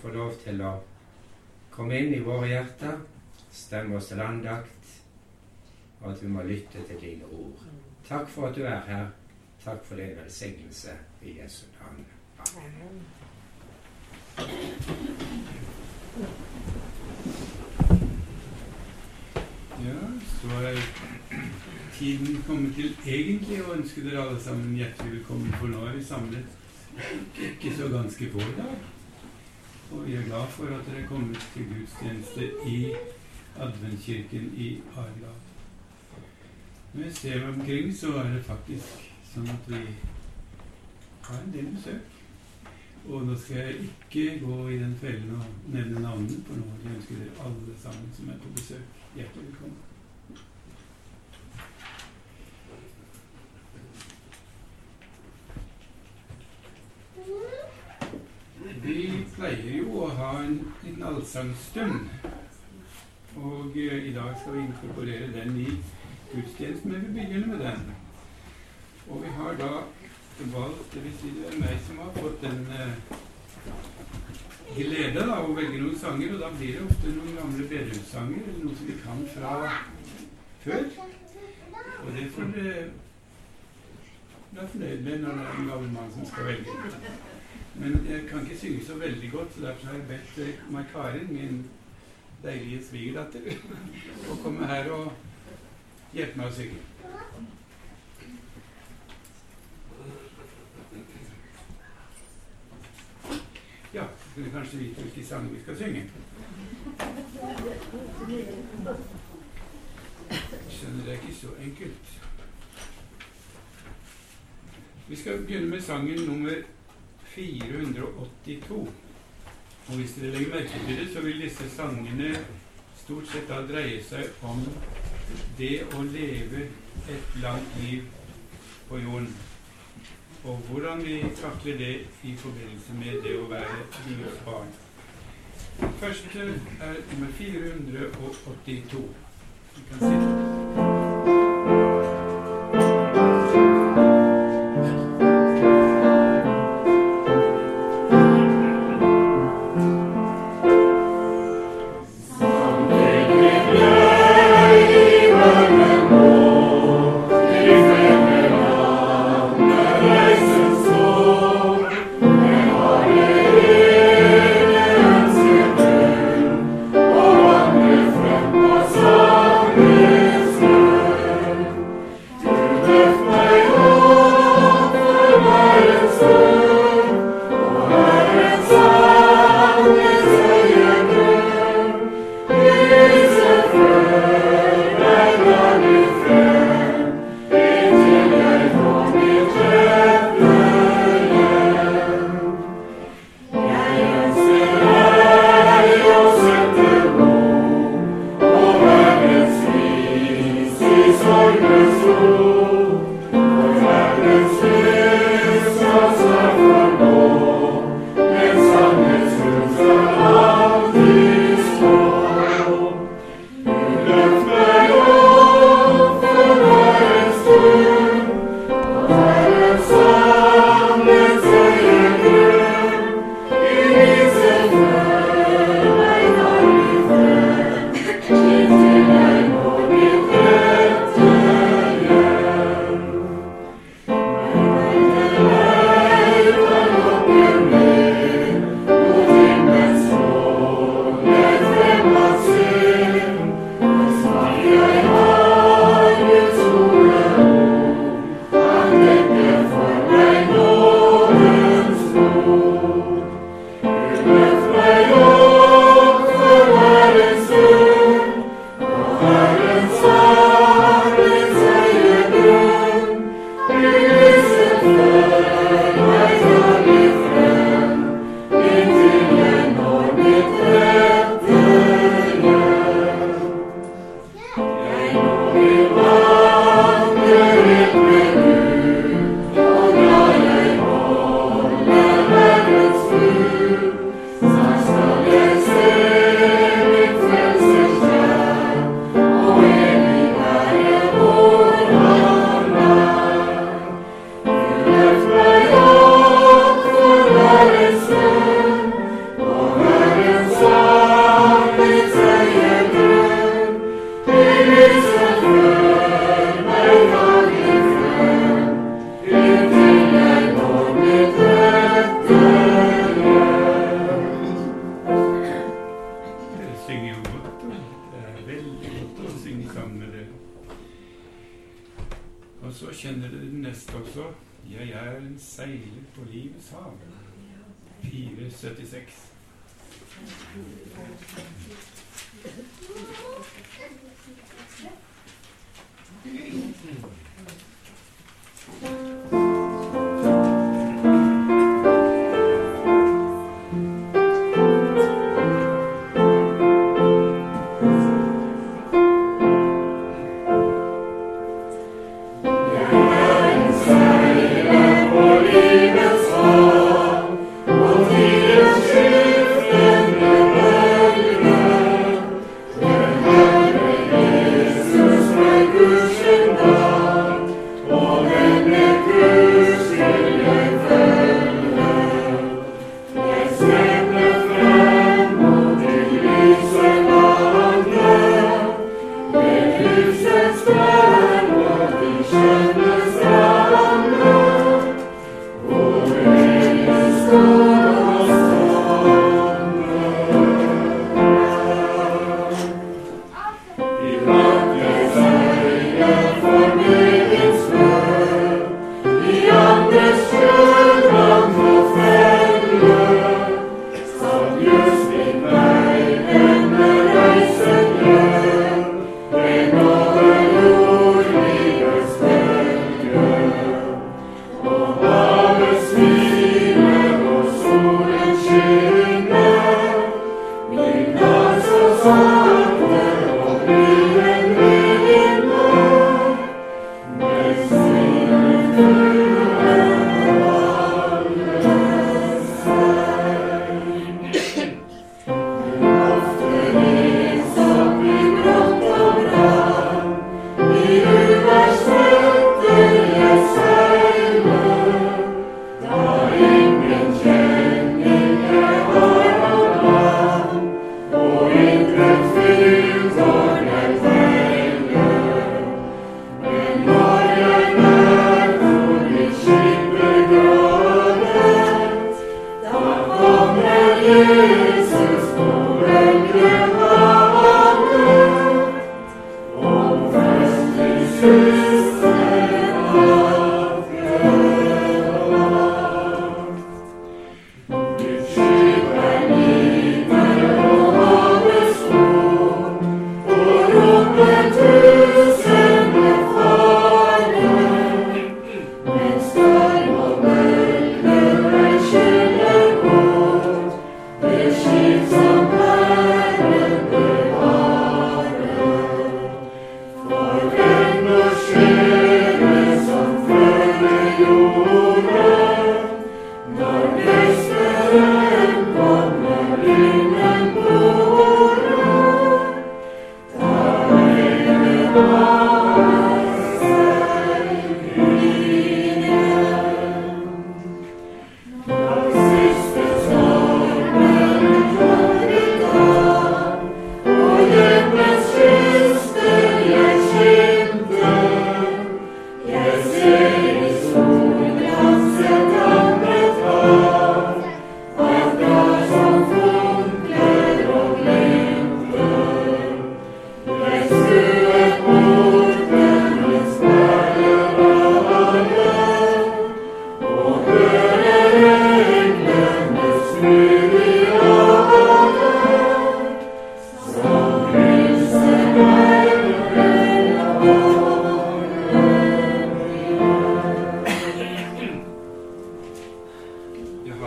få lov til å komme inn i våre hjerter, stemme oss til andakt, og at vi må lytte til dine ord. Takk for at du er her. Takk for din velsignelse i Jesu navn. Amen. Ja, så er tiden kommet til egentlig å ønske dere alle sammen hjertelig velkommen, for nå er vi samlet ikke så ganske få i dag. Og vi er glad for at dere kom ut til gudstjeneste i adventkirken i Arendal. Når jeg ser meg omkring, så er det faktisk sånn at vi har en del besøk. Og nå skal jeg ikke gå i den fellen og nevne navnene, for nå ønsker dere alle sammen som er på besøk, hjertelig velkommen. Vi pleier jo å ha en liten allsangstund. Og eh, i dag skal vi inkorporere den i gudstjenesten, men vi begynner med den. Og vi har da valgt Det vil si det er meg som har fått den eh, glede da, å velge noen sanger, og da blir det ofte noen gamle bedrumssanger, eller noe som vi kan fra før. Og det får dere være fornøyd med når det er en gammel mann som skal velge. Men jeg kan ikke synge så veldig godt, så derfor har jeg bedt eh, Mai Karin, min deilige svigerdatter, å komme her og hjelpe meg å synge. Ja, så kunne kanskje vite hvilke sanger vi skal synge. Skjønner det er ikke så enkelt. Vi skal begynne med sangen nummer 482. Og hvis dere legger merke til det, så vil disse sangene stort sett da dreie seg om det å leve et langt liv på jorden. Og hvordan vi takler det i forbindelse med det å være Guds barn. Første er nummer 482. Vi kan sitte.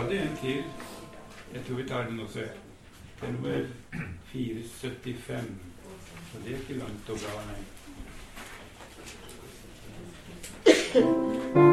Hadde en til. Jeg tror vi tar den også. Det er nummer 475. Så det er ikke langt å bra, nei.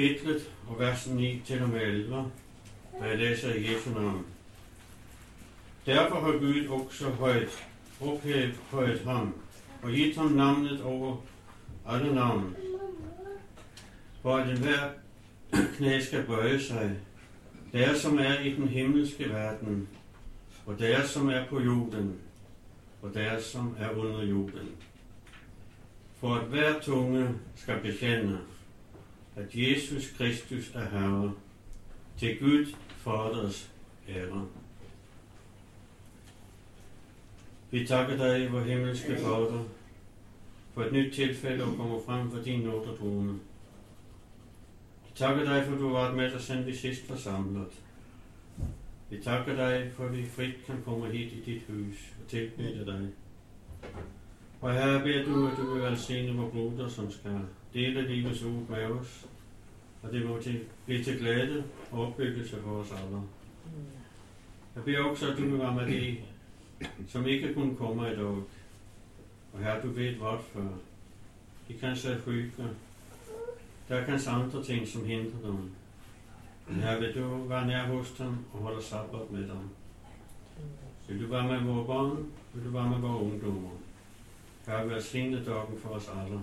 Kapitlet og versen 9 til og med 11, da jeg leser Jesu navn. Derfor har Gud også høyt ophøjet ham og gitt ham navnet over alle navn, for at enhver kne skal bøye seg, der som er i den himmelske verden, og der som er på jorden, og der som er under jorden. For at hver tunge skal bekjenne, at Jesus Kristus er Herre, til Gud Faders ære. Vi takker deg, vår himmelske Fader, for et nytt tilfelle å komme frem for din nådetrone. Vi takker deg for du har vært med oss siden vi sist var samlet. Vi takker deg for vi fritt kan komme hit i ditt hus og tilknytte deg. Og Herre, ber du at du vil velsigne vår broder som skal dele livets ord med oss, og det må til, bli til glede og oppbyggelse for oss alle. Jeg ber også at du vil være med de som ikke kunne komme i dag. Og Herre, du vet hvorfor. De kanskje er syke. Det er kanskje andre ting som hindrer dem. Men Herre, vil du være nær hos dem og holde sabbat med dem. Vil du være med våre barn? Vil du være med våre ungdommer? Herre, velsigne dagen for oss alle.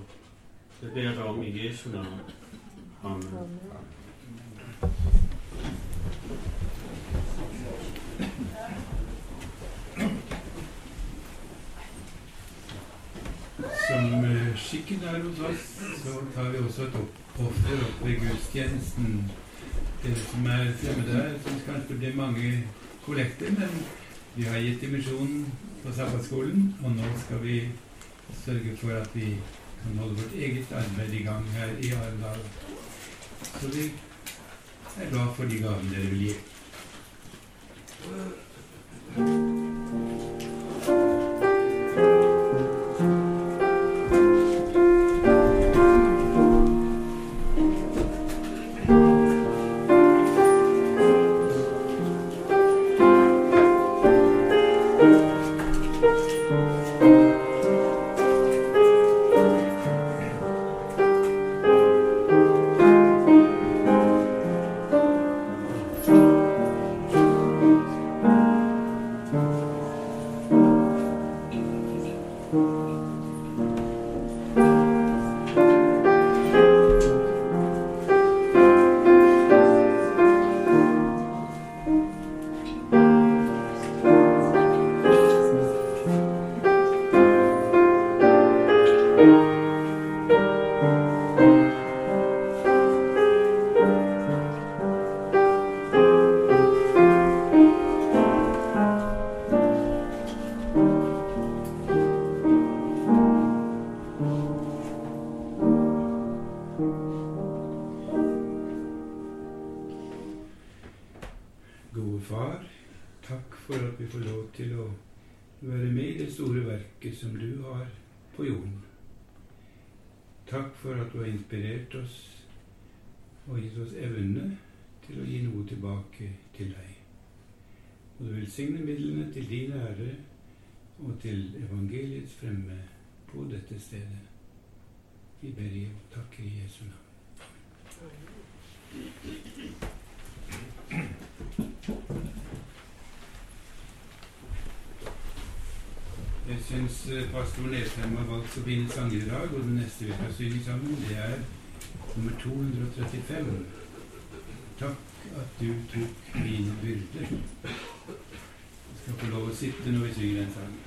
Det ber jeg deg om i Jesu navn. Amen. Som eh, skikken er hos oss, så tar vi også et offer opp ved gudstjenesten. Det som er fremme der, som kanskje det blir mange kollekter, men vi har gitt dimensjonen på sabbatskolen, og nå skal vi sørge for at vi kan holde vårt eget arbeid i gang her i Arendal. Så vi er glad for de gavene dere vil gi. Syns eh, pastor Nesheim har valgt så fine sanger i dag, og den neste vi skal synge sammen, det er nummer 235. Takk at du tok mine byrder. Jeg skal få lov å sitte når vi synger den sangen.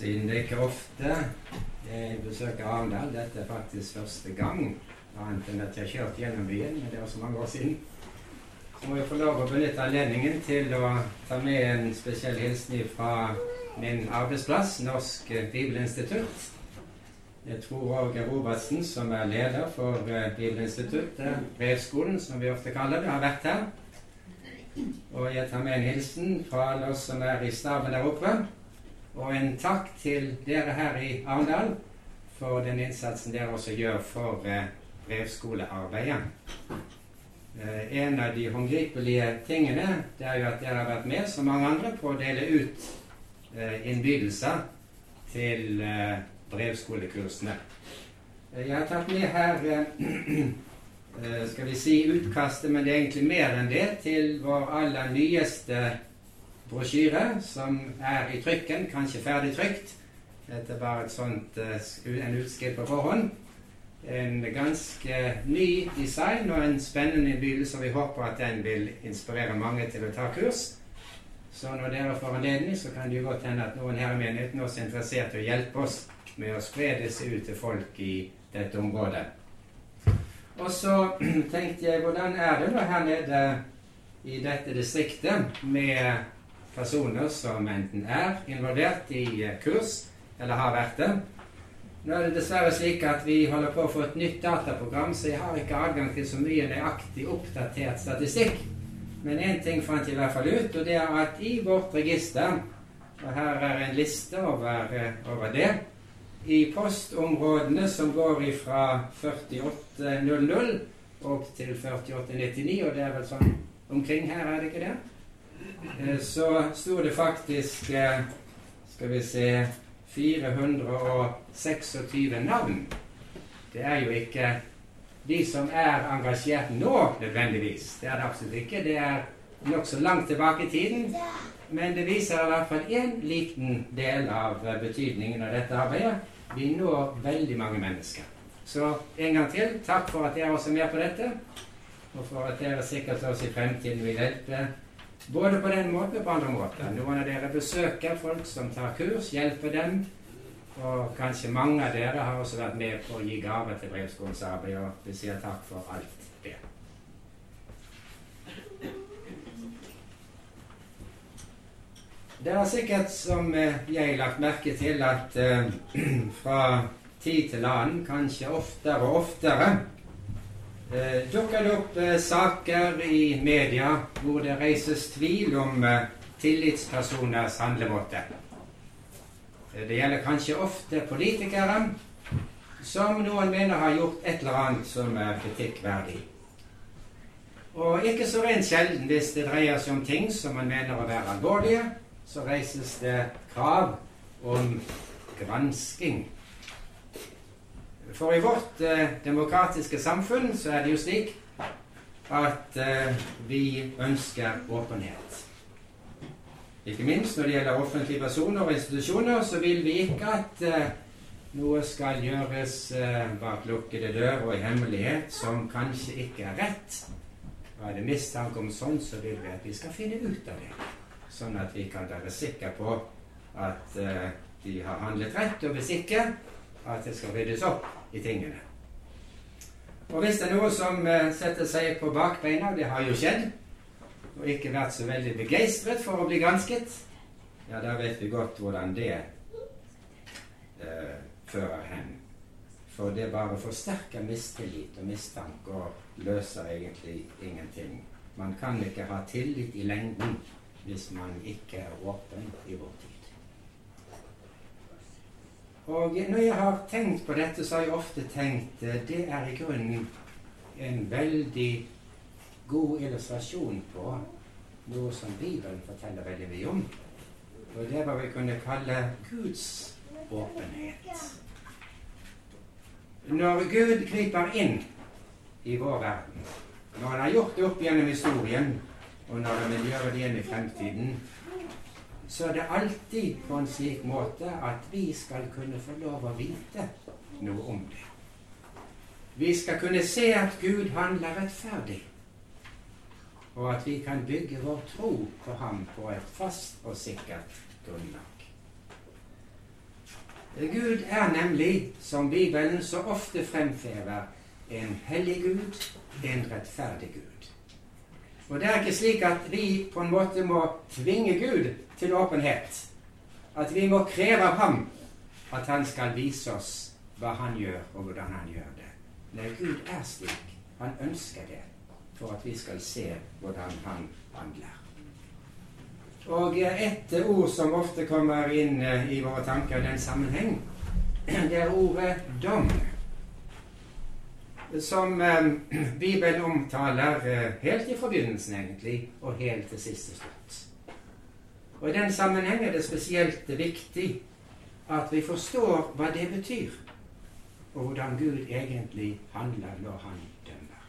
Siden det er ikke ofte jeg besøker Arendal, dette er faktisk første gang, annet enn at jeg har kjørt gjennom byen, men det er også mange år siden, så må jeg få lov å benytte anledningen til å ta med en spesiell hilsen fra min arbeidsplass, Norsk Bibelinstitutt. Jeg tror Åge Robertsen, som er leder for eh, Bibelinstituttet, brevskolen, som vi ofte kaller det, har vært her. Og jeg tar med en hilsen fra alle oss som er i staben der oppe. Og en takk til dere her i Arendal for den innsatsen dere også gjør for eh, brevskolearbeidet. Eh, en av de håndgripelige tingene det er jo at dere har vært med, som mange andre, på å dele ut eh, innbydelser til brevskolekursene. Jeg har tatt med her skal vi si utkastet, men det er egentlig mer enn det, til vår aller nyeste brosjyre, som er i trykken, kanskje ferdig trykt. Dette er bare et sånt, en utskrift på forhånd. En ganske ny design og en spennende begynnelse, vi håper at den vil inspirere mange til å ta kurs. Så når dere får anledning, så kan det jo godt hende at noen her i menigheten også er interessert i å hjelpe oss med å spre disse ut til folk i dette området. Og så tenkte jeg, hvordan er det nå her nede i dette distriktet med personer som enten er involvert i kurs, eller har vært det. Nå er det dessverre slik at vi holder på å få et nytt dataprogram, så jeg har ikke adgang til så mye nøyaktig oppdatert statistikk. Men én ting fant jeg i hvert fall ut, og det er at i vårt register Og her er en liste over, over det. I postområdene som går fra 4800 opp til 4899, og det er vel sånn omkring her, er det ikke det? Eh, så sto det faktisk eh, Skal vi se 426 navn. Det er jo ikke de som er engasjert nå, nødvendigvis. Det er det absolutt ikke. Det er nokså langt tilbake i tiden. Men det viser i hvert fall én liten del av betydningen av dette arbeidet. Vi når veldig mange mennesker. Så en gang til, takk for at dere også er med på dette. Og for at dere sikkert også i fremtiden vil hjelpe både på den måten og på andre måter. Noen av dere besøker folk som tar kurs, hjelper dem. Og kanskje mange av dere har også vært med på å gi gaver til Brevskolens arbeid, og vi sier takk for alt det. Det er sikkert, som jeg jeg, lagt merke til at uh, fra tid til annen, kanskje oftere og oftere, eh, dukker det opp eh, saker i media hvor det reises tvil om eh, tillitspersoners handlemåte. Eh, det gjelder kanskje ofte politikere som noen mener har gjort et eller annet som er kritikkverdig. Og ikke så rent sjelden hvis det dreier seg om ting som man mener å være alvorlige, så reises det krav om gransking for i vårt eh, demokratiske samfunn så er det jo slik at eh, vi ønsker åpenhet. Ikke minst når det gjelder offentlige personer og institusjoner, så vil vi ikke at eh, noe skal gjøres eh, bak lukkede dører og i hemmelighet som kanskje ikke er rett. Er det mistanke om sånn, så vil vi at vi skal finne ut av det. Sånn at vi kan være sikre på at eh, de har handlet rett, og hvis ikke, at det skal ryddes opp i tingene. Og hvis det er noe som uh, setter seg på bakbeina, det har jo skjedd, og ikke vært så veldig begeistret for å bli gransket, ja, da vet vi godt hvordan det uh, fører hen. For det bare forsterker mistillit og mistanke og løser egentlig ingenting. Man kan ikke ha tillit i lengden hvis man ikke er åpen i vår tid. Og når jeg har tenkt på dette, så har jeg ofte tenkt eh, det er i grunnen en veldig god illustrasjon på noe som Bibelen forteller veldig mye om. Og det er hva vi kunne kalle Guds åpenhet. Når Gud griper inn i vår verden, når Han har gjort det opp gjennom historien, og når vi gjør det igjen i fremtiden, så er det alltid på en slik måte at vi skal kunne få lov å vite noe om det. Vi skal kunne se at Gud handler rettferdig, og at vi kan bygge vår tro på ham på et fast og sikkert grunnlag. Gud er nemlig, som Bibelen så ofte fremfører, en hellig Gud, en rettferdig Gud. Og det er ikke slik at vi på en måte må tvinge Gud til åpenhet. At vi må kreve av ham at han skal vise oss hva han gjør, og hvordan han gjør det. Nei, Gud er slik. Han ønsker det for at vi skal se hvordan han handler. Og et ord som ofte kommer inn eh, i våre tanker i den sammenheng, det er ordet dom. Som eh, Bibelen omtaler eh, helt i forbindelsen, egentlig, og helt til siste slutt. Og I den sammenheng er det spesielt viktig at vi forstår hva det betyr, og hvordan Gud egentlig handler når han dømmer.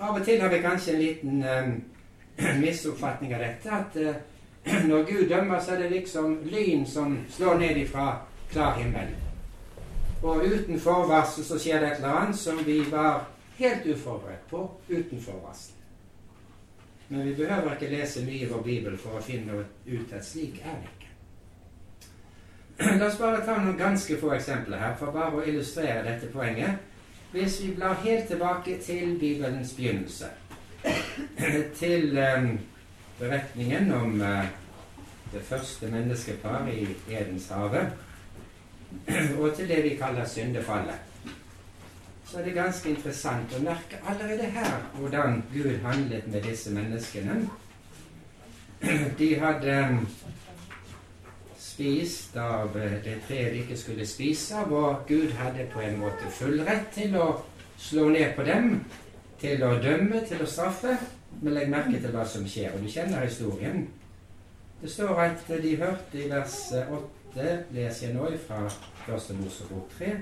Av og til har vi kanskje en liten eh, misoppfatning av dette. At eh, når Gud dømmer, så er det liksom lyn som slår ned ifra klar himmel. Og utenfor varsel så skjer det et eller annet som vi var helt uforberedt på utenfor varsel. Men vi behøver ikke lese mye i vår bibel for å finne ut at slik er det ikke. La oss bare ta noen ganske få eksempler her for bare å illustrere dette poenget. Hvis vi blar helt tilbake til Bibelens begynnelse, til um, beretningen om uh, det første menneskepar i Edenshavet, og til det vi kaller syndefallet, så er det ganske interessant å merke allerede her hvordan Gud handlet med disse menneskene. De hadde spist av det treet de ikke skulle spise av, og Gud hadde på en måte full rett til å slå ned på dem, til å dømme, til å straffe. Men legg merke til hva som skjer, og du kjenner historien. Det står at de hørte i vers 8, leser jeg nå fra Første Mosebok 3,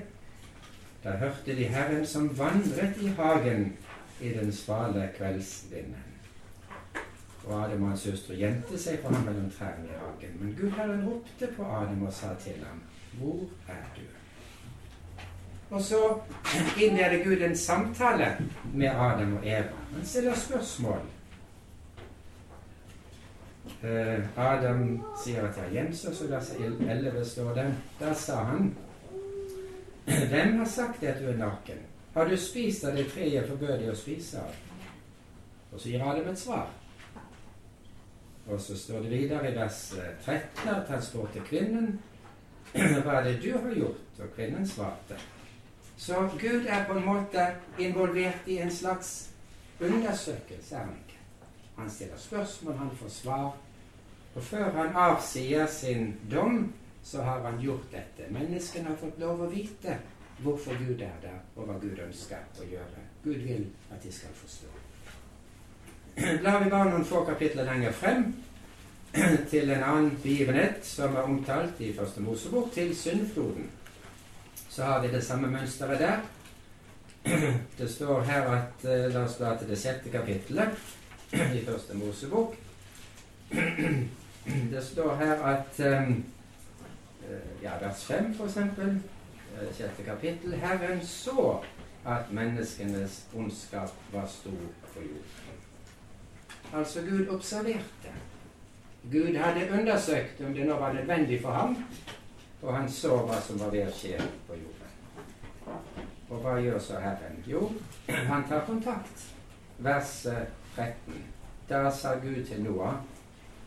da hørte de Herren som vandret i hagen i den svale kveldsvinden. Og Adam og hans søstre gjemte seg for ham mellom trærne i hagen. Men Gud Herren ropte på Adam og sa til ham, Hvor er du? Og så innleder Gud en samtale med Adam og Eva. Han stiller spørsmål. Uh, Adam sier at jeg har så vers 11 står det. Da sa han, Hvem har sagt det at du er naken? Har du spist av det treet jeg forbød deg å spise av? Og så gir Adam et svar. Og så står det videre i vers 13 at han spurte kvinnen hva er det du har gjort? Og kvinnen svarte. Så Gud er på en måte involvert i en slags undersøkelse, er han ikke? Han stiller spørsmål, han får svar. Og før han avsier sin dom, så har han gjort dette. Menneskene har fått lov å vite hvorfor Gud er der, og hva Gud ønsker å gjøre. Gud vil at de skal forstå. Blar vi bare noen få kapitler lenger frem, til en annen begivenhet som er omtalt i Første Mosebok, til syndfloden, så har vi det samme mønsteret der. Det står her at La oss bla til det sjette kapittelet i Første Mosebok. Det står her at Ja, vers 5, for eksempel. Sjette kapittel. Herren så at menneskenes ondskap var stor på jorden. Altså Gud observerte. Gud hadde undersøkt om det nå var nødvendig for ham, og han så hva som var ved å skje på jorden. Og hva gjør så Herren? Jo, han tar kontakt. Vers 13. Da sa Gud til Noah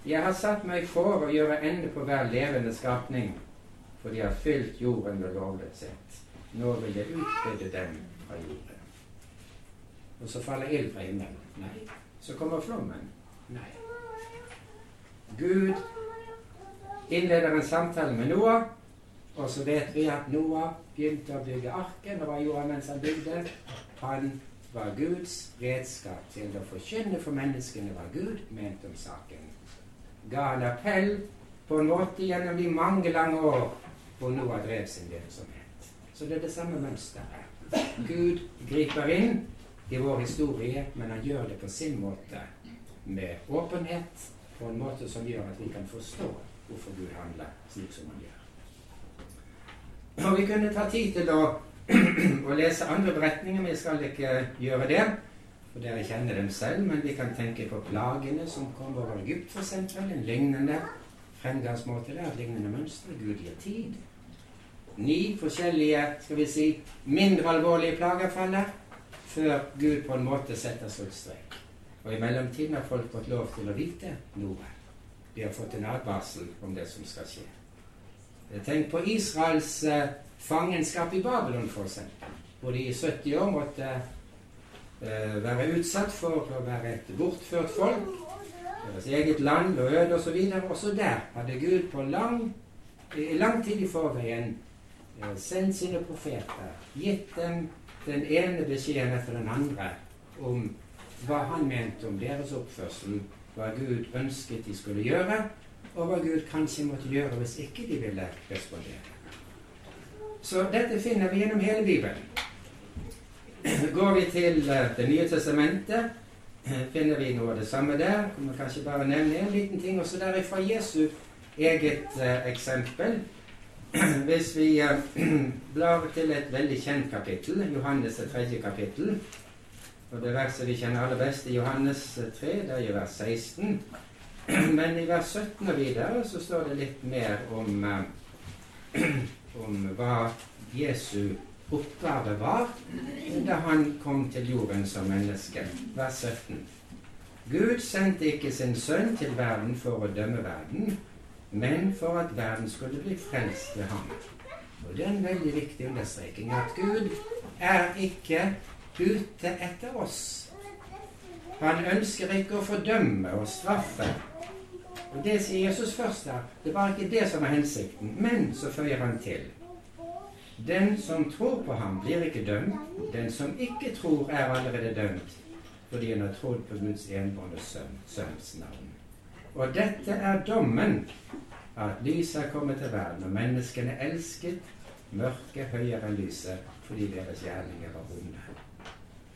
Jeg har satt meg for å gjøre ende på hver levende skapning, for de har fylt jorden med lovløshet. Nå vil jeg utrydde dem fra jorden. Og så faller ild fra himmelen. Nei. Så kommer flommen. Nei. Gud innleder en samtale med Noah, og så vet vi at Noah begynte å bygge arken. Og hva gjorde han mens han bygde? Han var Guds redskap til å forkynne for menneskene hva Gud mente om saken. Ga en appell på en måte gjennom de mange lange år hvor Noah drev sin virksomhet. Så det er det samme mønsteret. Gud griper inn i vår historie, men han gjør det på sin måte. Med åpenhet, på en måte som gjør at vi kan forstå hvorfor Gud handler slik som han gjør. Og Vi kunne ta tid til å, å lese andre beretninger, men jeg skal ikke gjøre det. For dere kjenner dem selv, men vi kan tenke på plagene som kom over Egypt, f.eks. En lignende fremgangsmåte der, lignende mønster. Gud gir tid. Ni forskjellige, skal vi si, mindre alvorlige plager faller før Gud på en måte setter sluttstrek. Og i mellomtiden har folk fått lov til å vite noe. De har fått en advarsel om det som skal skje. Tenk på Israels eh, fangenskap i Babylon, f.eks. Hvor de i 70 år måtte eh, være utsatt for å være et bortført folk. Deres eget land og øde osv. Også der hadde Gud på lang, lang tid i forveien eh, sendt sine profeter, gitt dem den ene beskjeden etter den andre om hva han mente om deres oppførsel, hva Gud ønsket de skulle gjøre, og hva Gud kanskje måtte gjøre hvis ikke de ville respondere. Så dette finner vi gjennom hele Bibelen. Går vi til eh, Det nye testamentet, finner vi noe av det samme der. Kan kanskje bare nevne en liten ting også der fra Jesu eget uh, eksempel. Hvis vi blar til et veldig kjent kapittel, Johannes' det tredje kapittel, og det verset vi kjenner aller best i Johannes 3, det er jo vers 16. Men i vers 17 og videre så står det litt mer om, om hva Jesu oppgave var da han kom til jorden som menneske. Vers 17. Gud sendte ikke sin sønn til verden for å dømme verden, men for at verden skulle bli frelst ved ham. Og Det er en veldig viktig understreking at Gud er ikke ute etter oss. Han ønsker ikke å fordømme og straffe. Og Det sier Jesus først der. Det var ikke det som var hensikten. Men så føyer han til. Den som tror på ham, blir ikke dømt. Den som ikke tror, er allerede dømt, fordi han har trodd på Guds enbårne sønn, sønns navn. Og dette er dommen, at lyset er kommet til verden, og menneskene elsket mørket høyere enn lyset, fordi deres gjerninger var onde.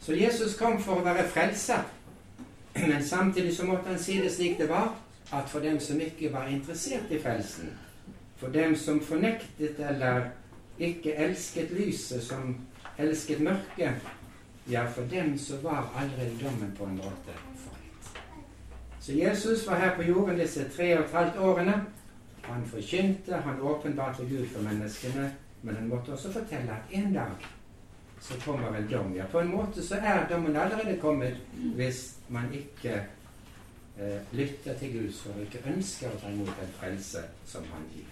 Så Jesus kom for å være frelser. Men samtidig så måtte han si det slik det var, at for dem som ikke var interessert i frelsen, for dem som fornektet eller ikke elsket lyset, som elsket mørket, ja, for dem så var allerede dommen på en måte falt. Så Jesus var her på jorden disse tre og et halvt årene. Han forkynte, han åpenbarte Gud for menneskene, men han måtte også fortelle at en dag så kommer vel dom. Ja, på en måte så er dommen allerede kommet hvis man ikke eh, lytter til Gud, og ikke ønsker å ta imot en frelse som han gir.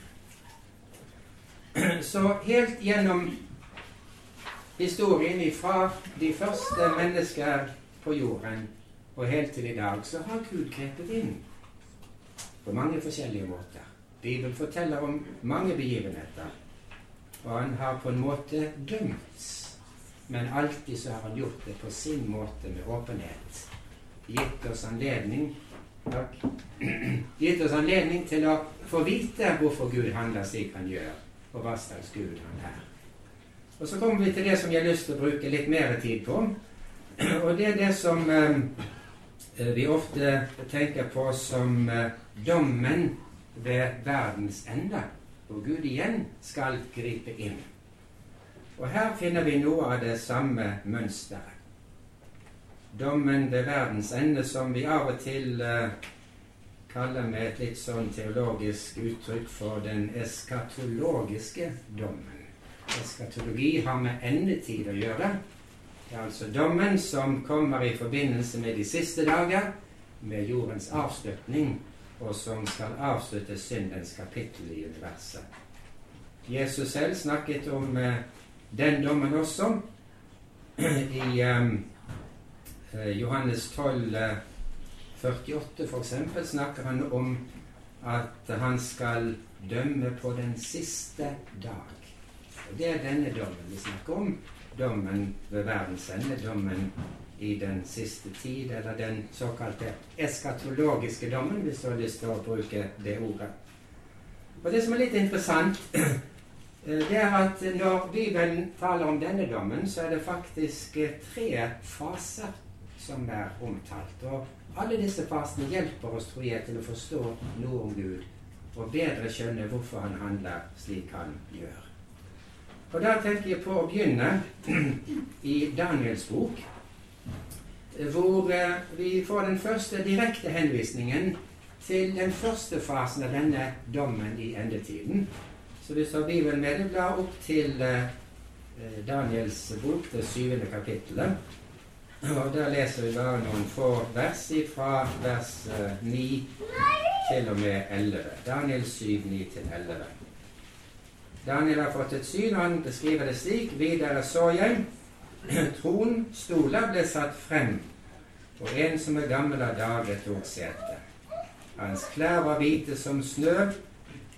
Så helt gjennom historien fra de første mennesker på jorden og helt til i dag, så har Gud grepet inn på mange forskjellige måter. Bibelen forteller om mange begivenheter, og han har på en måte dømt men alltid så har han gjort det på sin måte med åpenhet. Gitt oss anledning Takk. Gitt oss anledning til å få vite hvorfor Gud handler slik han gjør, og hva slags Gud han er. Og Så kommer vi til det som jeg har lyst til å bruke litt mer tid på. Og det er det som eh, vi ofte tenker på som eh, dommen ved verdens ende, hvor Gud igjen skal gripe inn. Og her finner vi noe av det samme mønsteret. Dommen ved verdens ende, som vi av og til uh, kaller med et litt sånn teologisk uttrykk for den eskatologiske dommen. Eskatologi har med endetid å gjøre. Det er altså dommen som kommer i forbindelse med de siste dager, med jordens avslutning, og som skal avslutte syndens kapittel i universet. Jesus selv snakket om eh, den dommen også. I eh, Johannes 12, 48 f.eks. snakker han om at han skal dømme på den siste dag. Og Det er denne dommen vi snakker om. Dommen ved verdens ende. Dommen i den siste tid, eller den såkalte eskatologiske dommen, hvis du har lyst til å bruke det ordet. Og Det som er litt interessant, Eh, det er at når Bibelen taler om denne dommen, så er det faktisk eh, tre faser som er omtalt. Og alle disse fasene hjelper oss, tror jeg, til å forstå noe om Gud og bedre skjønne hvorfor han handler slik han gjør. Og Da tenker jeg på å begynne i Daniels bok, hvor eh, vi får den første direkte henvisningen til den første fasen av denne dommen i endetiden. Så hvis du har Bibelen med deg, opp til eh, Daniels bok, det syvende kapittelet. Og Der leser vi bare noen få vers fra vers eh, 9 til og med 11. Daniel 7, 9-11. Daniel har fått et syn, og han beskriver det slik. Videre så jeg tron, stoler ble satt frem, og en som er gammel av dage, tok sete. Hans klær var hvite som snø,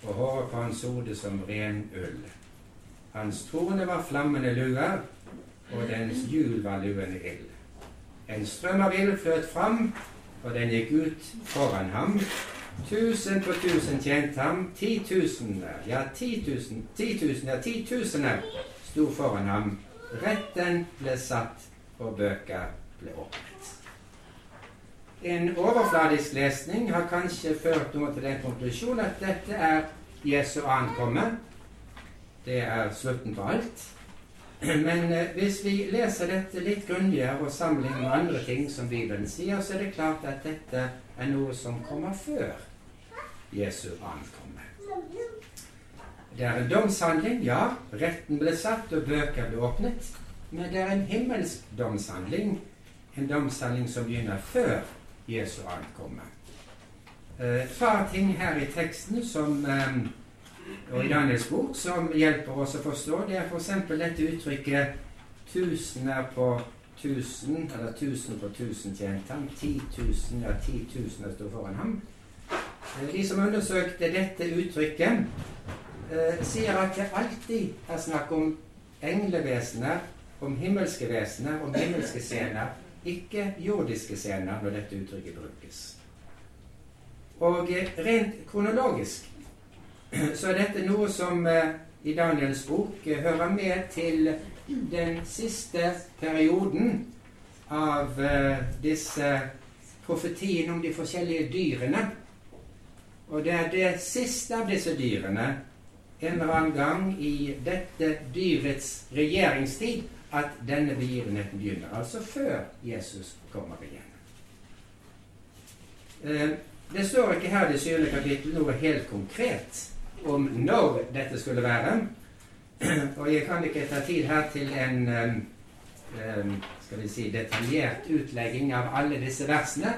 og håret på hans hode som ren ull. Hans trone var flammende luer, og dens hjul var luende ild. En strøm av ild fløt fram, og den gikk ut foran ham. Tusen på tusen tjente ham, titusener, ja titusen, titusen, ja titusener sto foran ham. Retten ble satt, og bøker ble åpnet. En overfladisk lesning har kanskje ført noe til den konklusjon at dette er Jesu ankomme. Det er slutten på alt. Men eh, hvis vi leser dette litt grundigere og sammenligner med andre ting som Bibelen sier, så er det klart at dette er noe som kommer før Jesu ankomme. Det er en domshandling, ja. Retten ble satt, og bøker ble åpnet. Men det er en himmelsk domshandling. En domshandling som begynner før Jesu ankomme. Et eh, par ting her i teksten som eh, og i Daniels bok som hjelper oss å forstå, det er f.eks. dette uttrykket 'tusener på tusen', eller 'tusen på tusen tjente ham'. 10 000, ja, 10 000 står foran ham. Eh, de som undersøkte dette uttrykket, eh, sier at det alltid er snakk om englevesener, om himmelske vesener, om himmelske scener, ikke jordiske scener når dette uttrykket brukes. Og eh, rent kronologisk så er dette noe som eh, i Daniels bok eh, hører med til den siste perioden av eh, disse profetiene om de forskjellige dyrene. Og det er det siste av disse dyrene en eller annen gang i dette dyrets regjeringstid at denne begivenheten begynner. Altså før Jesus kommer igjen. Det står ikke her i det syvende kapittel noe helt konkret om når dette skulle være. Og jeg kan ikke ta tid her til en um, skal vi si, detaljert utlegging av alle disse versene.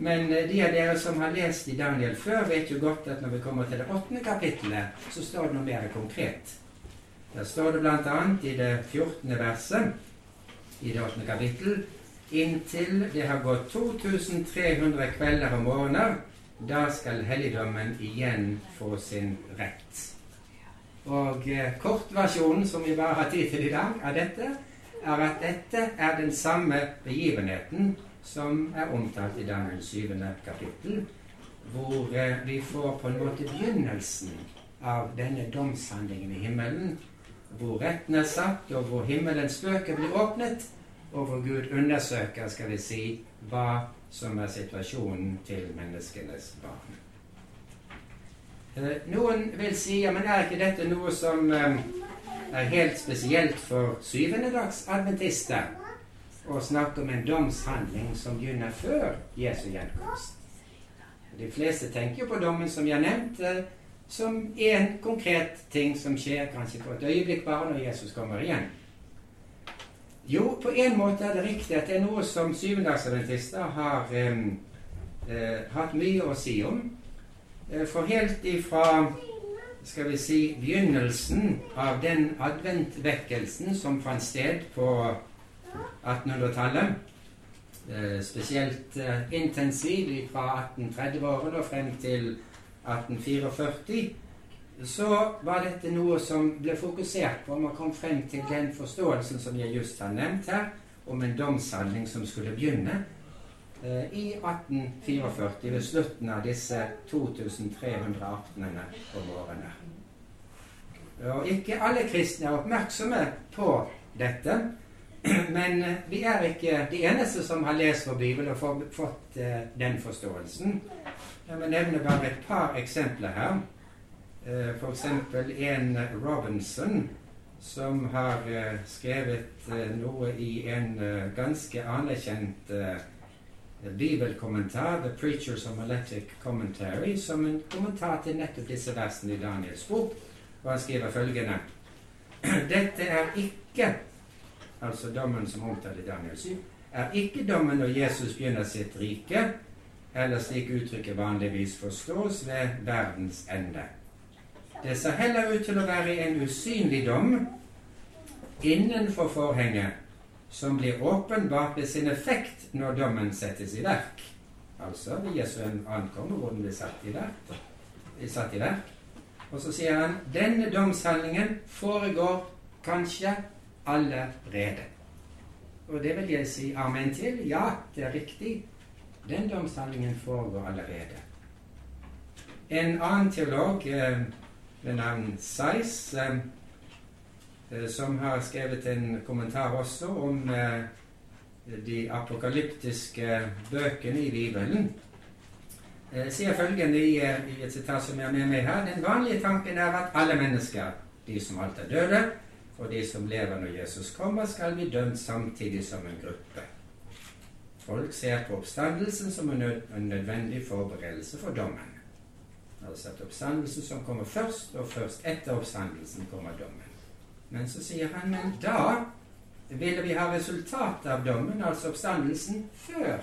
Men eh, de av dere som har lest i Daniel før, vet jo godt at når vi kommer til det åttende kapittelet, så står det noe mer konkret. Der står det bl.a. i det 14. verset i det åttende kapittel Inntil det har gått 2300 kvelder og morgener, da skal helligdommen igjen få sin rett. Og eh, kortversjonen, som vi bare har tid til i dag, av dette, er at dette er den samme begivenheten som er omtalt i Daniel syvende kapittel, hvor eh, vi får på en måte begynnelsen av denne domshandlingen i himmelen, hvor retten er satt, og hvor himmelens bøker blir åpnet, og hvor Gud undersøker, skal vi si, hva som er situasjonen til menneskenes barn. Eh, noen vil si ja, men er ikke dette noe som eh, er helt spesielt for syvendedagsadventister? Å snakke om en domshandling som begynner før Jesu gjenkomst. De fleste tenker på dommen som jeg har nevnt, eh, som en konkret ting som skjer kanskje på et øyeblikk bare når Jesus kommer igjen. Jo, på en måte er det riktig at det er noe som syvendagsadventister har eh, eh, hatt mye å si om. Eh, for helt ifra skal vi si, begynnelsen av den adventvekkelsen som fant sted på 1800-tallet, eh, spesielt eh, intensiv fra 1830-årene og frem til 1844, så var dette noe som ble fokusert på. Man kom frem til den forståelsen som jeg just har nevnt her, om en domshandling som skulle begynne eh, i 1844, ved slutten av disse 2300 aftenene og årene. Og ikke alle kristne er oppmerksomme på dette. Men eh, vi er ikke de eneste som har lest vår bibel og fått eh, den forståelsen. Jeg vil nevne bare et par eksempler her. Eh, F.eks. en Robinson som har eh, skrevet eh, noe i en ganske anerkjent bibelkommentar, The Preachers Homiletic Commentary, som en kommentar til nettopp disse versene i Daniels bok. Og han skriver følgende Dette er ikke, altså dommen som omtaler Daniel 7, er ikke dommen når Jesus begynner sitt rike, eller slik uttrykket vanligvis forstås, ved verdens ende. Det ser heller ut til å være en usynlig dom innenfor forhenget, som blir åpenbart ved sin effekt når dommen settes i verk. Altså ved Jesu ankommer, hvor den blir satt i verk. Satt i verk. Og så sier han denne domshandlingen foregår kanskje allerede. Og det vil jeg si amen til. Ja, det er riktig. Den domshandlingen foregår allerede. En annen teolog eh, ved navn Seis, eh, eh, som har skrevet en kommentar også om eh, de apokalyptiske bøkene i Bibelen, sier følgende i, i, et sitat som jeg har med meg her Den vanlige tanken er at alle mennesker, de som alt er døde, og de som lever når Jesus kommer, skal bli dømt samtidig som en gruppe. Folk ser på oppstandelsen som en nødvendig forberedelse for dommen. Altså at oppstandelsen som kommer først, og først etter oppstandelsen kommer dommen. Men så sier han men da ville vi ha resultatet av dommen, altså oppstandelsen, før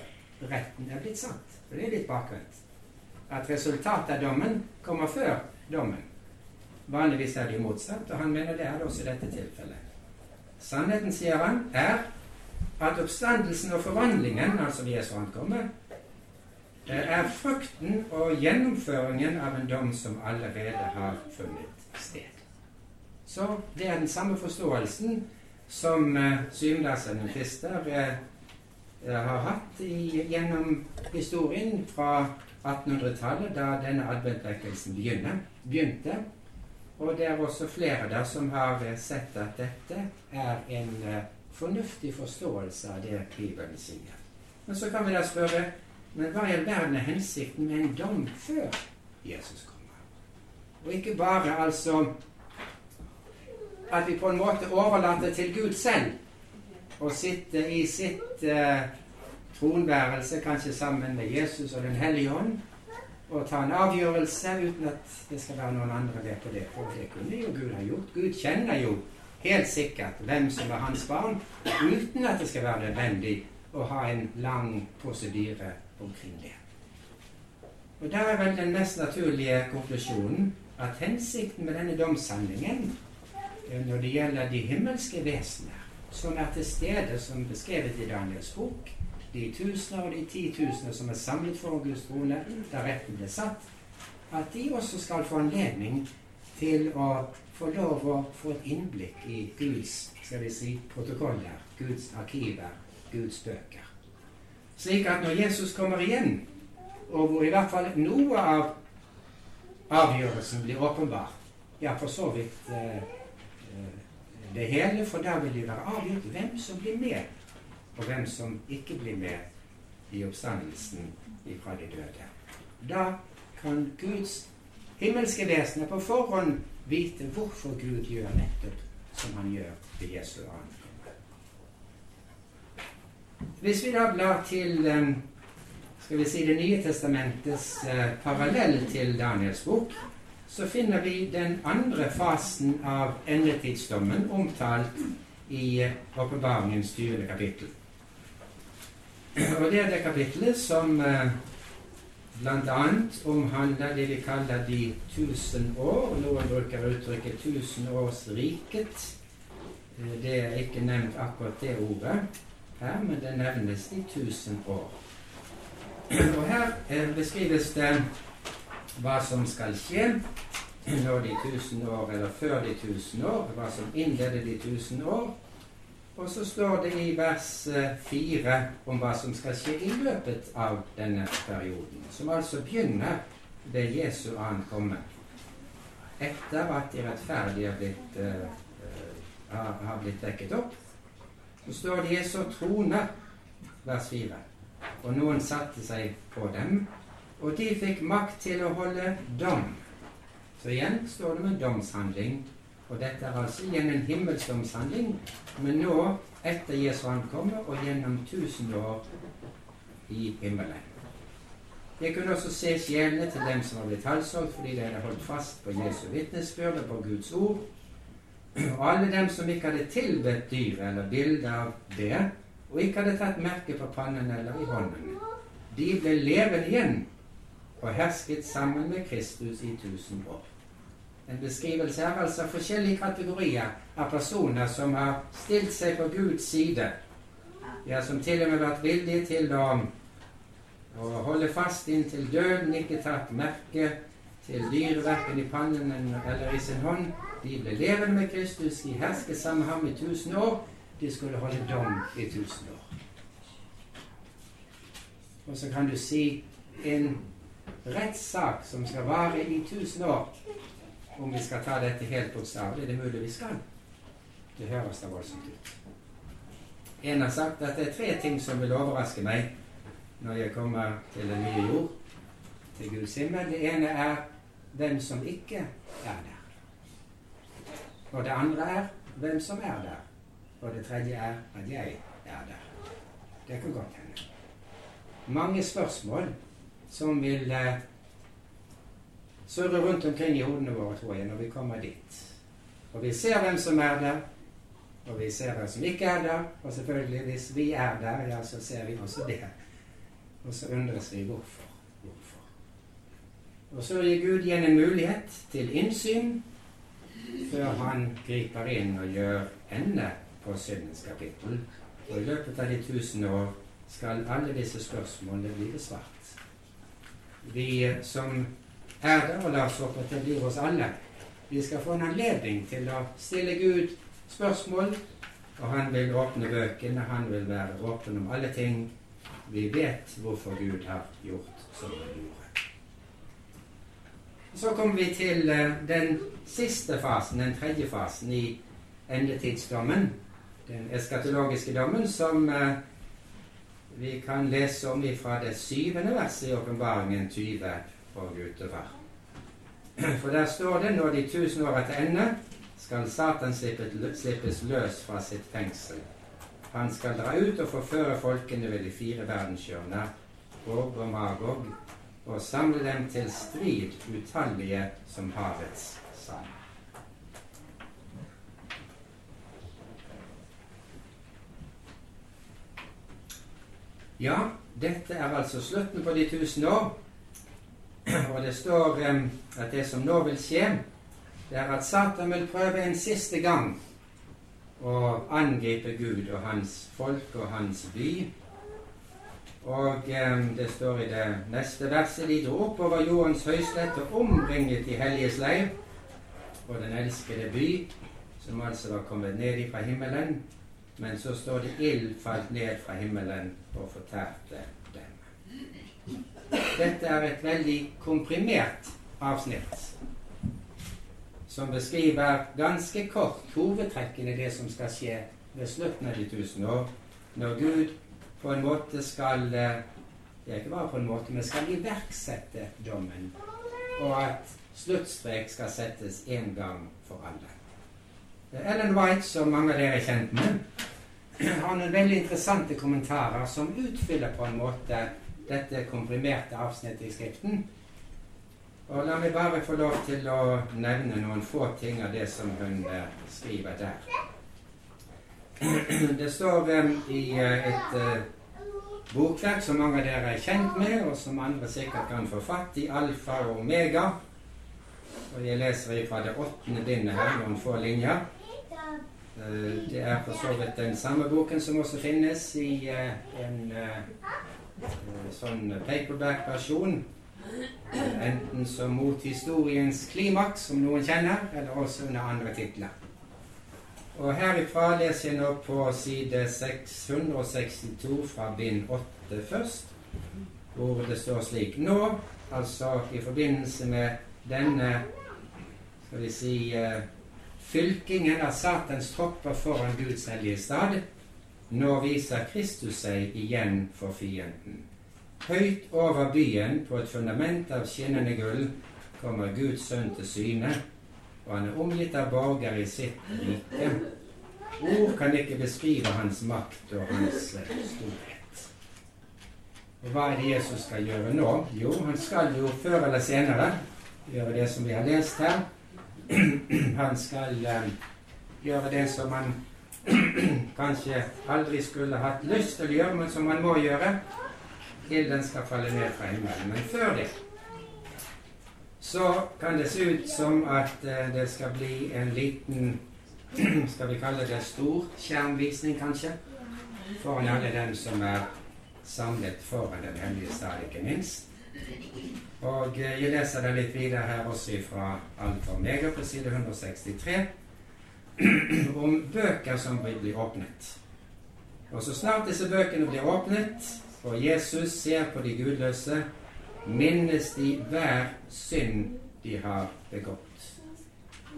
retten er blitt satt. For det er litt bakvendt. At resultatet av dommen kommer før dommen. Vanligvis er det jo motsatt, og han mener det er det også i dette tilfellet. Sannheten, sier han, er at oppstandelsen og forvandlingen, altså vi er så ankomme, er frukten og gjennomføringen av en dom som allerede har funnet sted. Så det er den samme forståelsen som uh, syvendagsadventister uh, har hatt i, gjennom historien fra 1800-tallet, da denne adventvekkelsen begynte. Og det er også flere der som har sett at dette er en fornuftig forståelse av det Bibelen sier. Men så kan vi da spørre men hva i all verden er hensikten med en dom før Jesus kommer? Og ikke bare altså at vi på en måte overlater til Gud selv å sitte i sitt uh, tronværelse, kanskje sammen med Jesus og Den hellige ånd, og ta en avgjørelse uten at det skal være noen andre med på det. For det kunne jo Gud ha gjort. Gud kjenner jo helt sikkert hvem som er hans barn, uten at det skal være nødvendig å ha en lang prosedyre omkring det. Og Da er vel den mest naturlige konklusjonen at hensikten med denne domshandlingen eh, når det gjelder de himmelske vesener som er til stede, som beskrevet i Daniels bok, de tusener og de titusener som er samlet foran Guds trone da retten ble satt, at de også skal få anledning til å få lov å få et innblikk i Guds skal vi si, protokoller, Guds arkiver, Guds bøker. Slik at når Jesus kommer igjen, og hvor i hvert fall noe av avgjørelsen blir åpenbar, ja, for så vidt eh, eh det hele, for da vil det være avgjort hvem som blir med og hvem som ikke blir med i oppstandelsen fra de døde. Da kan Guds himmelske vesener på forhånd vite hvorfor Gud gjør nettopp som han gjør ved Jesu ankomme. Hvis vi da blar til um, skal vi si Det nye testamentets uh, parallell til Daniels bok, så finner vi den andre fasen av endetidsdommen omtalt i uh, Åpenbaringens 20. kapittel. Og det er det kapitlet som eh, bl.a. omhandler det vi kaller de tusen år. Noen bruker uttrykket tusenårsriket. Eh, det er ikke nevnt akkurat det ordet her, men det nevnes i tusen år. Og her eh, beskrives det hva som skal skje når de tusen år, eller før de tusen år, hva som innleder de tusen år, og så står det i vers 4 om hva som skal skje i løpet av denne perioden, som altså begynner ved Jesu ankomme. Etter at de rettferdige har blitt, uh, har blitt vekket opp, så står det Jesu troner, vers 4. Og noen satte seg på dem, og de fikk makt til å holde dom. Så igjen står det med domshandling og dette er altså igjen en himmelsdomshandling, men nå etter Jesu ankomme og gjennom tusen år i himmelen. Jeg kunne også se sjelene til dem som var blitt halshogd fordi de hadde holdt fast på Jesu vitnesbyrd og på Guds ord. Og alle dem som ikke hadde tilbedt dyret eller bilde av det, og ikke hadde tatt merke på pannen eller i hånden. De ble levende igjen og hersket sammen med Kristus i tusen år en beskrivelse er altså forskjellige kategorier av personer som har stilt seg på Guds side. Ja, som til og med vært villige til å, å holde fast inntil døden, ikke tatt merke til dyret verken i pannen eller i sin hånd. De ble levende med Kristus, de hersket sammen med ham i tusen år. De skulle holde dom i tusen år. Og så kan du si en rettssak som skal vare i tusen år, om vi skal ta dette helt bokstavelig. Det er mulig vi skal. Det høres da voldsomt ut. En har sagt at det er tre ting som vil overraske meg når jeg kommer til den nye jord, til Guds himmel. Det ene er hvem som ikke er der. Og det andre er hvem som er der. Og det tredje er at jeg er der. Det kan godt hende. Mange spørsmål som vil eh, surre rundt omkring i hodene våre, tror jeg, når vi kommer dit. Og vi ser hvem som er der, og vi ser hvem som ikke er der. Og selvfølgelig, hvis vi er der, ja, så ser vi også det. Og så undres vi hvorfor. Hvorfor? Og så gir Gud igjen en mulighet til innsyn før han griper inn og gjør ende på syndens kapittel. Og i løpet av de tusen år skal alle disse spørsmålene bli besvart. Vi som er der, og la oss håpe at det blir oss alle, vi skal få en anledning til å stille Gud spørsmål, og han vil åpne bøkene, han vil være åpen om alle ting. Vi vet hvorfor Gud har gjort som han gjorde. Så kommer vi til eh, den siste fasen, den tredje fasen i endetidsdommen. Den eskatologiske dommen som eh, vi kan lese om fra det syvende verset i Åpenbaringen 20 og utover. For der står det når de tusen år er til ende, skal Satan slippes løs fra sitt fengsel. Han skal dra ut og forføre folkene ved de fire verdenshjørner, og Magog, og samle dem til strid utallige som havets sand. Ja, dette er altså slutten på de tusen år. Og det står um, at det som nå vil skje, det er at Satan vil prøve en siste gang å angripe Gud og hans folk og hans by og eh, det står i det neste verset De dro opp over jordens og omringet de helliges leir og den elskede by, som altså var kommet ned fra himmelen. Men så står det ild falt ned fra himmelen og fortærte dem. Dette er et veldig komprimert avsnitt som beskriver ganske kort hovedtrekkene i det som skal skje ved slutten av de tusen år, når Gud på en måte skal eh, Det er ikke bare på en måte, men skal iverksette dommen. Og at sluttstrek skal settes én gang for alle. Ellen White, som mange av dere er kjent med, har noen veldig interessante kommentarer som utfyller på en måte dette komprimerte avsnittet i Skriften. Og La meg bare få lov til å nevne noen få ting av det som hun eh, skriver der. Det står um, i uh, et uh, bokverk som mange av dere er kjent med, og som andre sikkert kan få fatt i, Alfa og Omega. Og jeg leser fra det åttende bindet her, noen få linjer. Eh, det er for så vidt den samme boken som også finnes i eh, en eh, sånn paperback-versjon. Enten som mot historiens klimaks, som noen kjenner, eller også under andre titler. Og herifra leser jeg nå på side 662 fra bind 8 først, hvor det står slik Nå, altså i forbindelse med denne skal vi si uh, fylkingen av Satans tropper foran Guds hellige stad, nå viser Kristus seg igjen for fienden. Høyt over byen, på et fundament av skinnende gull, kommer Guds sønn til syne og han er omgitt av borgere i sitt rike. Ord kan ikke beskrive hans makt og hans eh, storhet. Og hva er det Jesus skal gjøre nå? Jo, han skal jo før eller senere gjøre det som vi har lest her. Han skal uh, gjøre det som han kanskje aldri skulle hatt lyst til å gjøre, men som han må gjøre. Ilden skal falle ned fra himmelen. Men før det så kan det se ut som at eh, det skal bli en liten Skal vi kalle det stor skjermvisning, kanskje? Foran alle dem som er samlet foran Den hemmelige stad, ikke minst. Og eh, jeg leser det litt videre her også fra Alfa Omega på side 163 om bøker som vil bli åpnet. Og så snart disse bøkene blir åpnet, og Jesus ser på de gudløse, minnes de hver synd de har begått.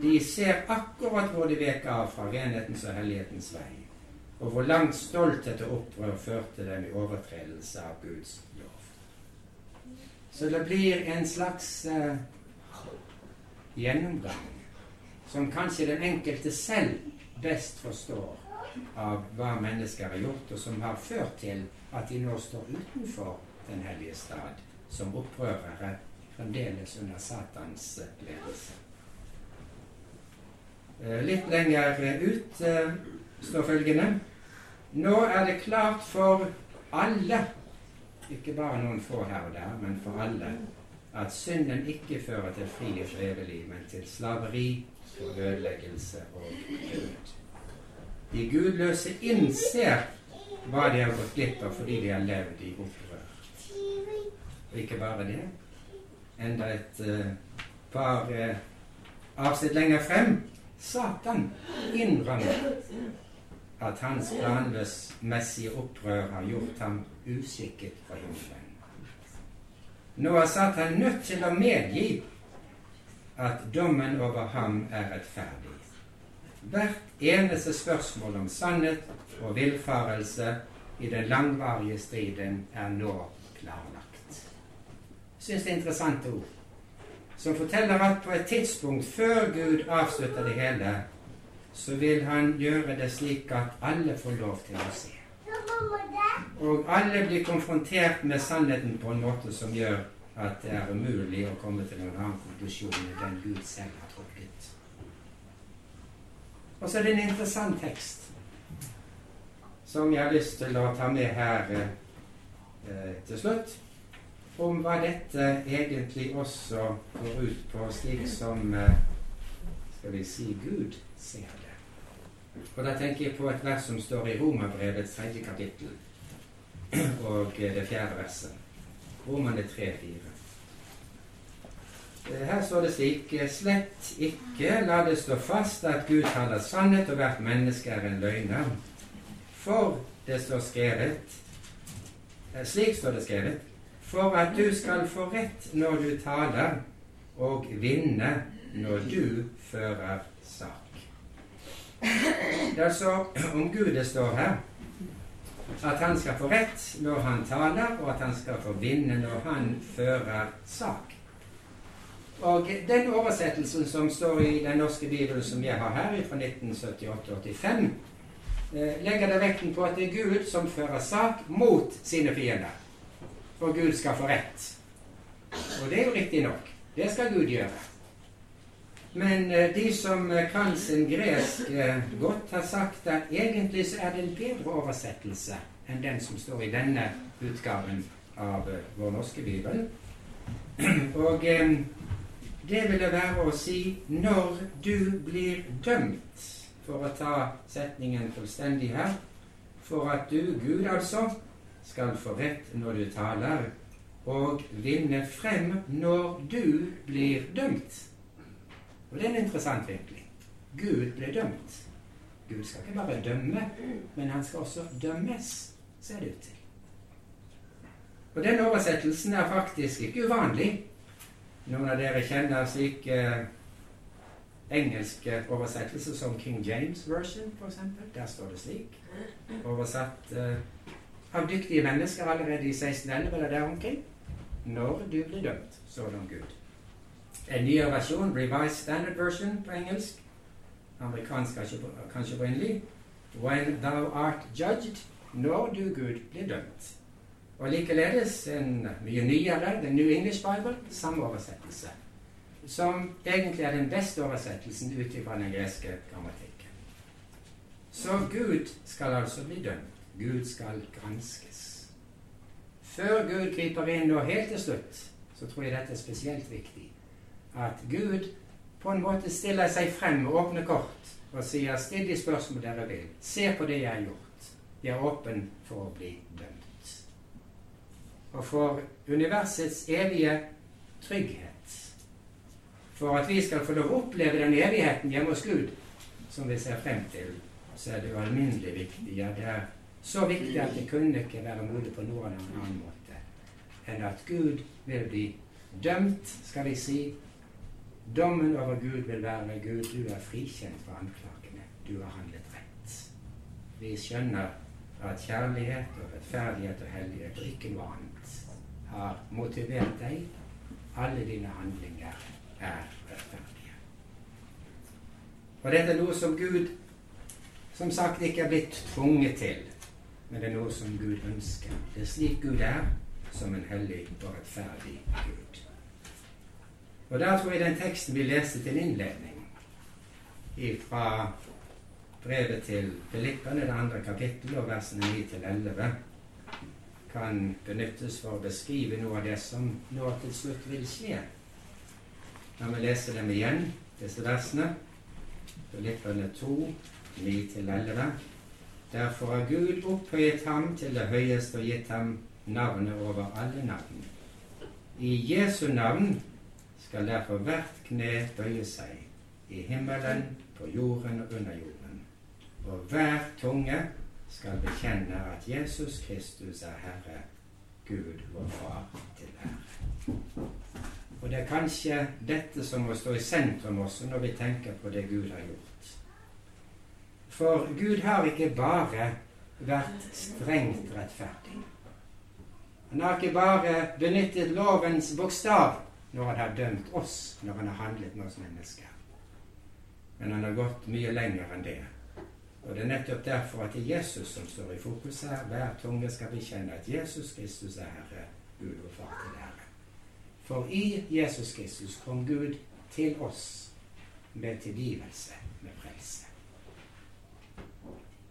De ser akkurat hvor de vek av fra renhetens og hellighetens vei, og hvor langt stolthet og opprør førte dem i overtredelse av Guds lov. så det blir en slags uh, gjennomgang som kanskje den enkelte selv best forstår av hva mennesker har gjort, og som har ført til at de nå står utenfor Den hellige stad, som opprørere fremdeles under Satans ledelse. Uh, litt lenger ut uh, står følgende Nå er det klart for alle ikke bare noen få her og der, men for alle, at synden ikke fører til frihet og liv, men til slaveri og ødeleggelse og død. De gudløse innser hva de har gått glipp av fordi de har levd i opprør. Og ikke bare det. Enda et uh, par uh, avsnitt lenger frem Satan innrømmer at hans planløsmessige opprør har gjort ham uskikket for himmelen. Nå er Satan nødt til å medgi at dommen over ham er rettferdig. Hvert eneste spørsmål om sannhet og villfarelse i den langvarige striden er nå klarlagt. Syns det er interessante ord, som forteller at på et tidspunkt før Gud avslutter det hele, så vil han gjøre det slik at alle får lov til å se. Og alle blir konfrontert med sannheten på en måte som gjør at det er umulig å komme til noen annen konklusjon enn den Gud selv har trukket. Og så er det en interessant tekst som jeg har lyst til å ta med her eh, til slutt, om hva dette egentlig også går ut på, slik som eh, skal vi si Gud ser det. Og da tenker jeg på et vers som står i Romerbrevets tredje kapittel, og det fjerde verset. Romerne 3-4. Eh, her står det slik Slett ikke la det stå fast at Gud taler sannhet, og hvert menneske er en løgner. For det står skrevet eh, Slik står det skrevet For at du skal få rett når du taler, og vinne når du fører sak. Det er altså om Gud det står her at han skal få rett når han taler, og at han skal få vinne når han fører sak. Og den oversettelsen som står i den norske bibelen som jeg har her, fra 1978-85, eh, legger det vekten på at det er Gud som fører sak mot sine fiender. For Gud skal få rett. Og det er jo riktig nok. Det skal Gud gjøre. Men eh, de som eh, kan sin gresk eh, godt, har sagt at egentlig så er det en bedre oversettelse enn den som står i denne utgaven av vår norske bibel. Og det vil det være å si 'når du blir dømt', for å ta setningen fullstendig her. For at du, Gud altså, skal få rett når du taler, og vinne frem når du blir dømt. Og det er en interessant vinkling. Gud ble dømt. Gud skal ikke bare dømme, men han skal også dømmes, ser det ut til. Og den oversettelsen er faktisk ikke uvanlig. Noen av dere kjenner slike eh, engelske oversettelser som King James version, f.eks. Der står det slik. Oversatt eh, av dyktige mennesker allerede i 1611 eller der omkring. Når du blir dømt, sådan Gud. En nyere versjon, Revised Standard Version på engelsk, amerikansk kanskje opprinnelig, When thou art judged, når du Gud blir dømt. Og likeledes en mye nyere, The New English Bible, samme oversettelse. Som egentlig er den beste oversettelsen ut fra den greske grammatikken. Så Gud skal altså bli dømt. Gud skal granskes. Før Gud griper inn, og helt til slutt, så tror jeg dette er spesielt viktig at Gud på en måte stiller seg frem med åpne kort og sier 'still de spørsmål dere vil'. Se på det jeg har gjort. Jeg er åpen for å bli dømt. Og for universets evige trygghet. For at vi skal få lov å oppleve den evigheten hjemme hos Gud, som vi ser frem til, så er det jo alminnelig viktig. Ja, det er så viktig at det kunne ikke være mulig på noen annen måte enn at Gud vil bli dømt, skal vi si. Dommen over Gud vil være Gud, du er frikjent fra anklagene. Du har handlet rett. Vi skjønner at kjærlighet og rettferdighet og hellighet og ikke noe annet har motivert deg. Alle dine handlinger er rettferdige. Og dette er noe som Gud som sagt ikke er blitt tvunget til, men det er noe som Gud ønsker. Det er slik Gud er, som en hellig og rettferdig Gud. Og der tror jeg den teksten vi leste til innledning fra brevet til Filippene, det andre kapittelet, og versene 9 til 11, kan benyttes for å beskrive noe av det som nå til slutt vil skje. La meg lese dem igjen, disse versene. Filippene 2, 9-11. Derfor har Gud opphøyet ham til det høyeste og gitt ham navnet over alle navn. I Jesu navn skal derfor hvert kne bøye seg, i himmelen, på jorden og under jorden. Og hver tunge skal bekjenne at Jesus Kristus er Herre, Gud vår Far til ære. Og det er kanskje dette som må stå i sentrum også når vi tenker på det Gud har gjort. For Gud har ikke bare vært strengt rettferdig. Han har ikke bare benyttet lovens bokstav når han har dømt oss, når han har handlet med oss mennesker. Men han har gått mye lenger enn det. Og det er nettopp derfor at det er Jesus som står i fokus her. Hver tunge skal bekjenne at Jesus Kristus er Herre, Gud og Far til ære. For i Jesus Kristus kom Gud til oss med tilgivelse, med frelse.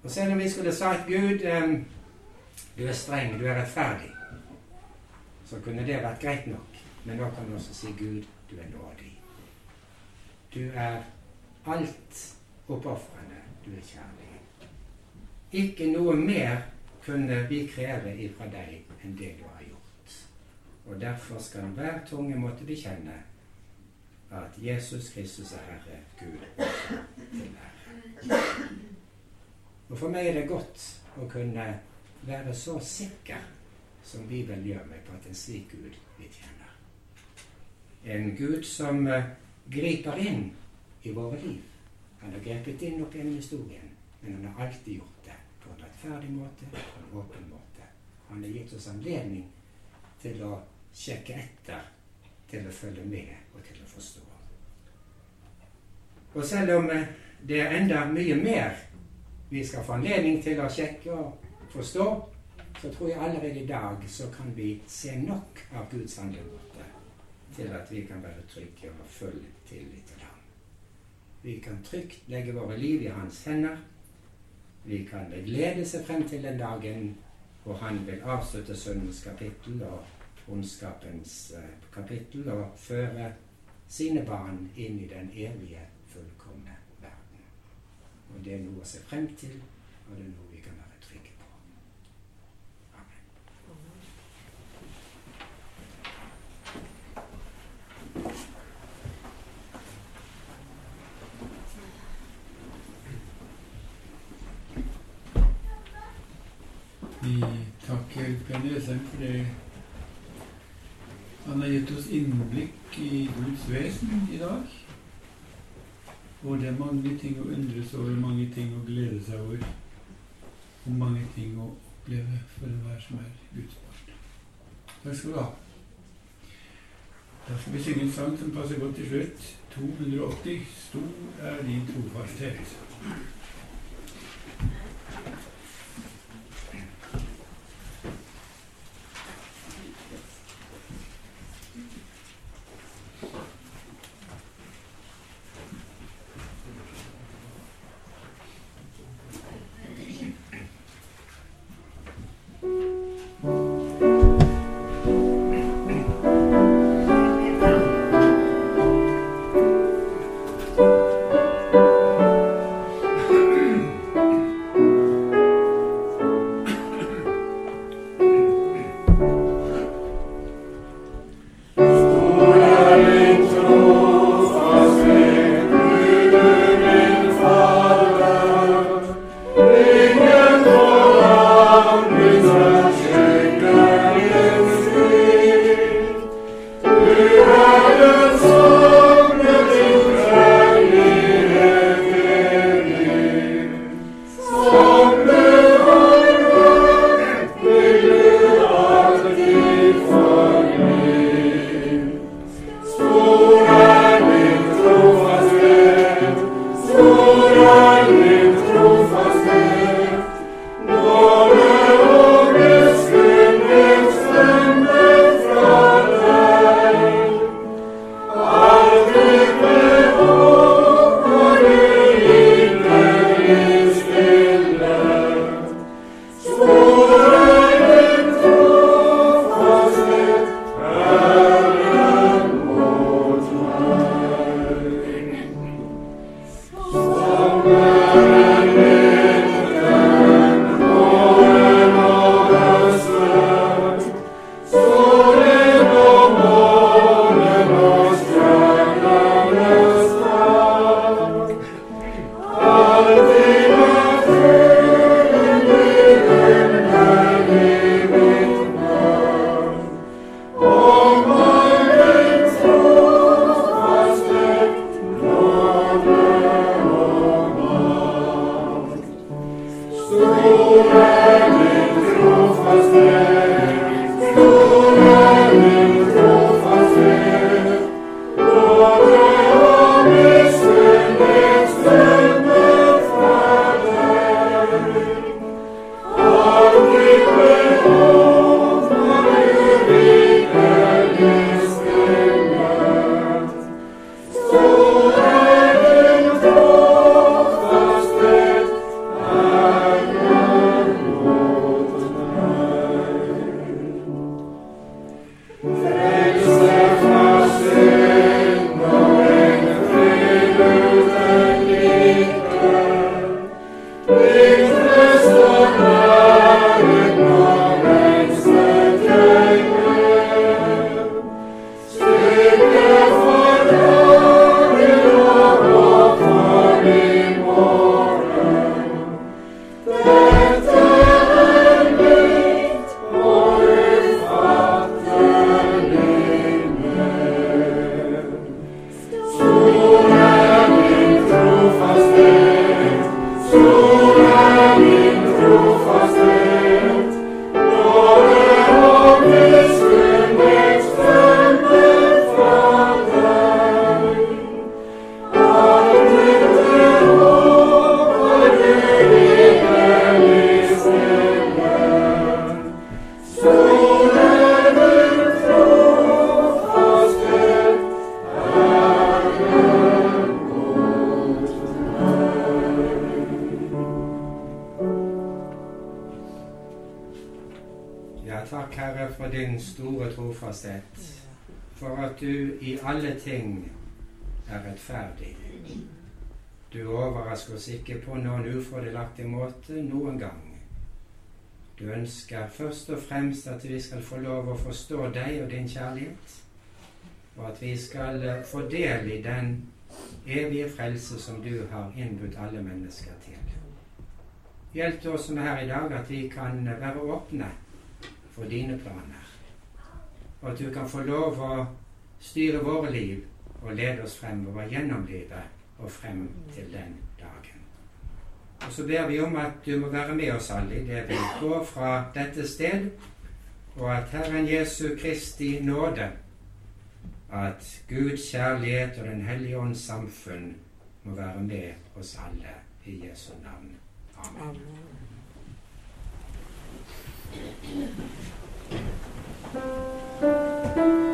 Og selv om vi skulle sagt Gud, du er streng, du er rettferdig, så kunne det vært greit nok. Men nå kan du også si Gud, du er nådig. Du er alt oppofrende. Du er kjærlig. Ikke noe mer kunne vi kreve ifra deg enn det du har gjort. Og derfor skal hver tunge måtte bekjenne at Jesus Kristus er Herre, Gud til ære. Og for meg er det godt å kunne være så sikker som Bibelen gjør meg på at en slik Gud vi tjener. En Gud som uh, griper inn i våre liv. Han har grepet inn opp gjennom historien, men han har alltid gjort det på en rettferdig måte, på en åpen måte. Han har gitt oss anledning til å sjekke etter, til å følge med og til å forstå. Og selv om uh, det er enda mye mer vi skal få anledning til å sjekke og forstå, så tror jeg allerede i dag så kan vi se nok av Guds handlemåte til at vi kan være trygge og full tillit til ham. Vi kan trygt legge våre liv i hans hender. Vi kan glede se frem til den dagen hvor han vil avslutte sønnens kapittel og ondskapens eh, kapittel og føre sine barn inn i den evige og det er noe å se frem til, og det er noe vi kan være trygge på. Amen. Vi takker Nesheim for det han har gitt oss innblikk i Guds vesen i dag. Og det er mange ting å undres over, mange ting å glede seg over. Og mange ting å oppleve for enhver som er Guds. Takk skal du ha. Da skal vi synge en sang som passer godt til slutt. 280. Stor er din trofasthet. Du overrasker oss ikke på noen ufordelaktig måte noen gang. Du ønsker først og fremst at vi skal få lov å forstå deg og din kjærlighet, og at vi skal få del i den evige frelse som du har innbudt alle mennesker til. Hjelp oss som er her i dag, at vi kan være åpne for dine planer. Og at du kan få lov å styre våre liv og lede oss fremover gjennom livet og frem til den dagen. Og så ber vi om at du må være med oss alle i det vi går fra dette sted, og at Herren Jesu Kristi nåde at Guds kjærlighet og Den hellige ånds samfunn må være med oss alle i Jesu navn. Amen. Amen.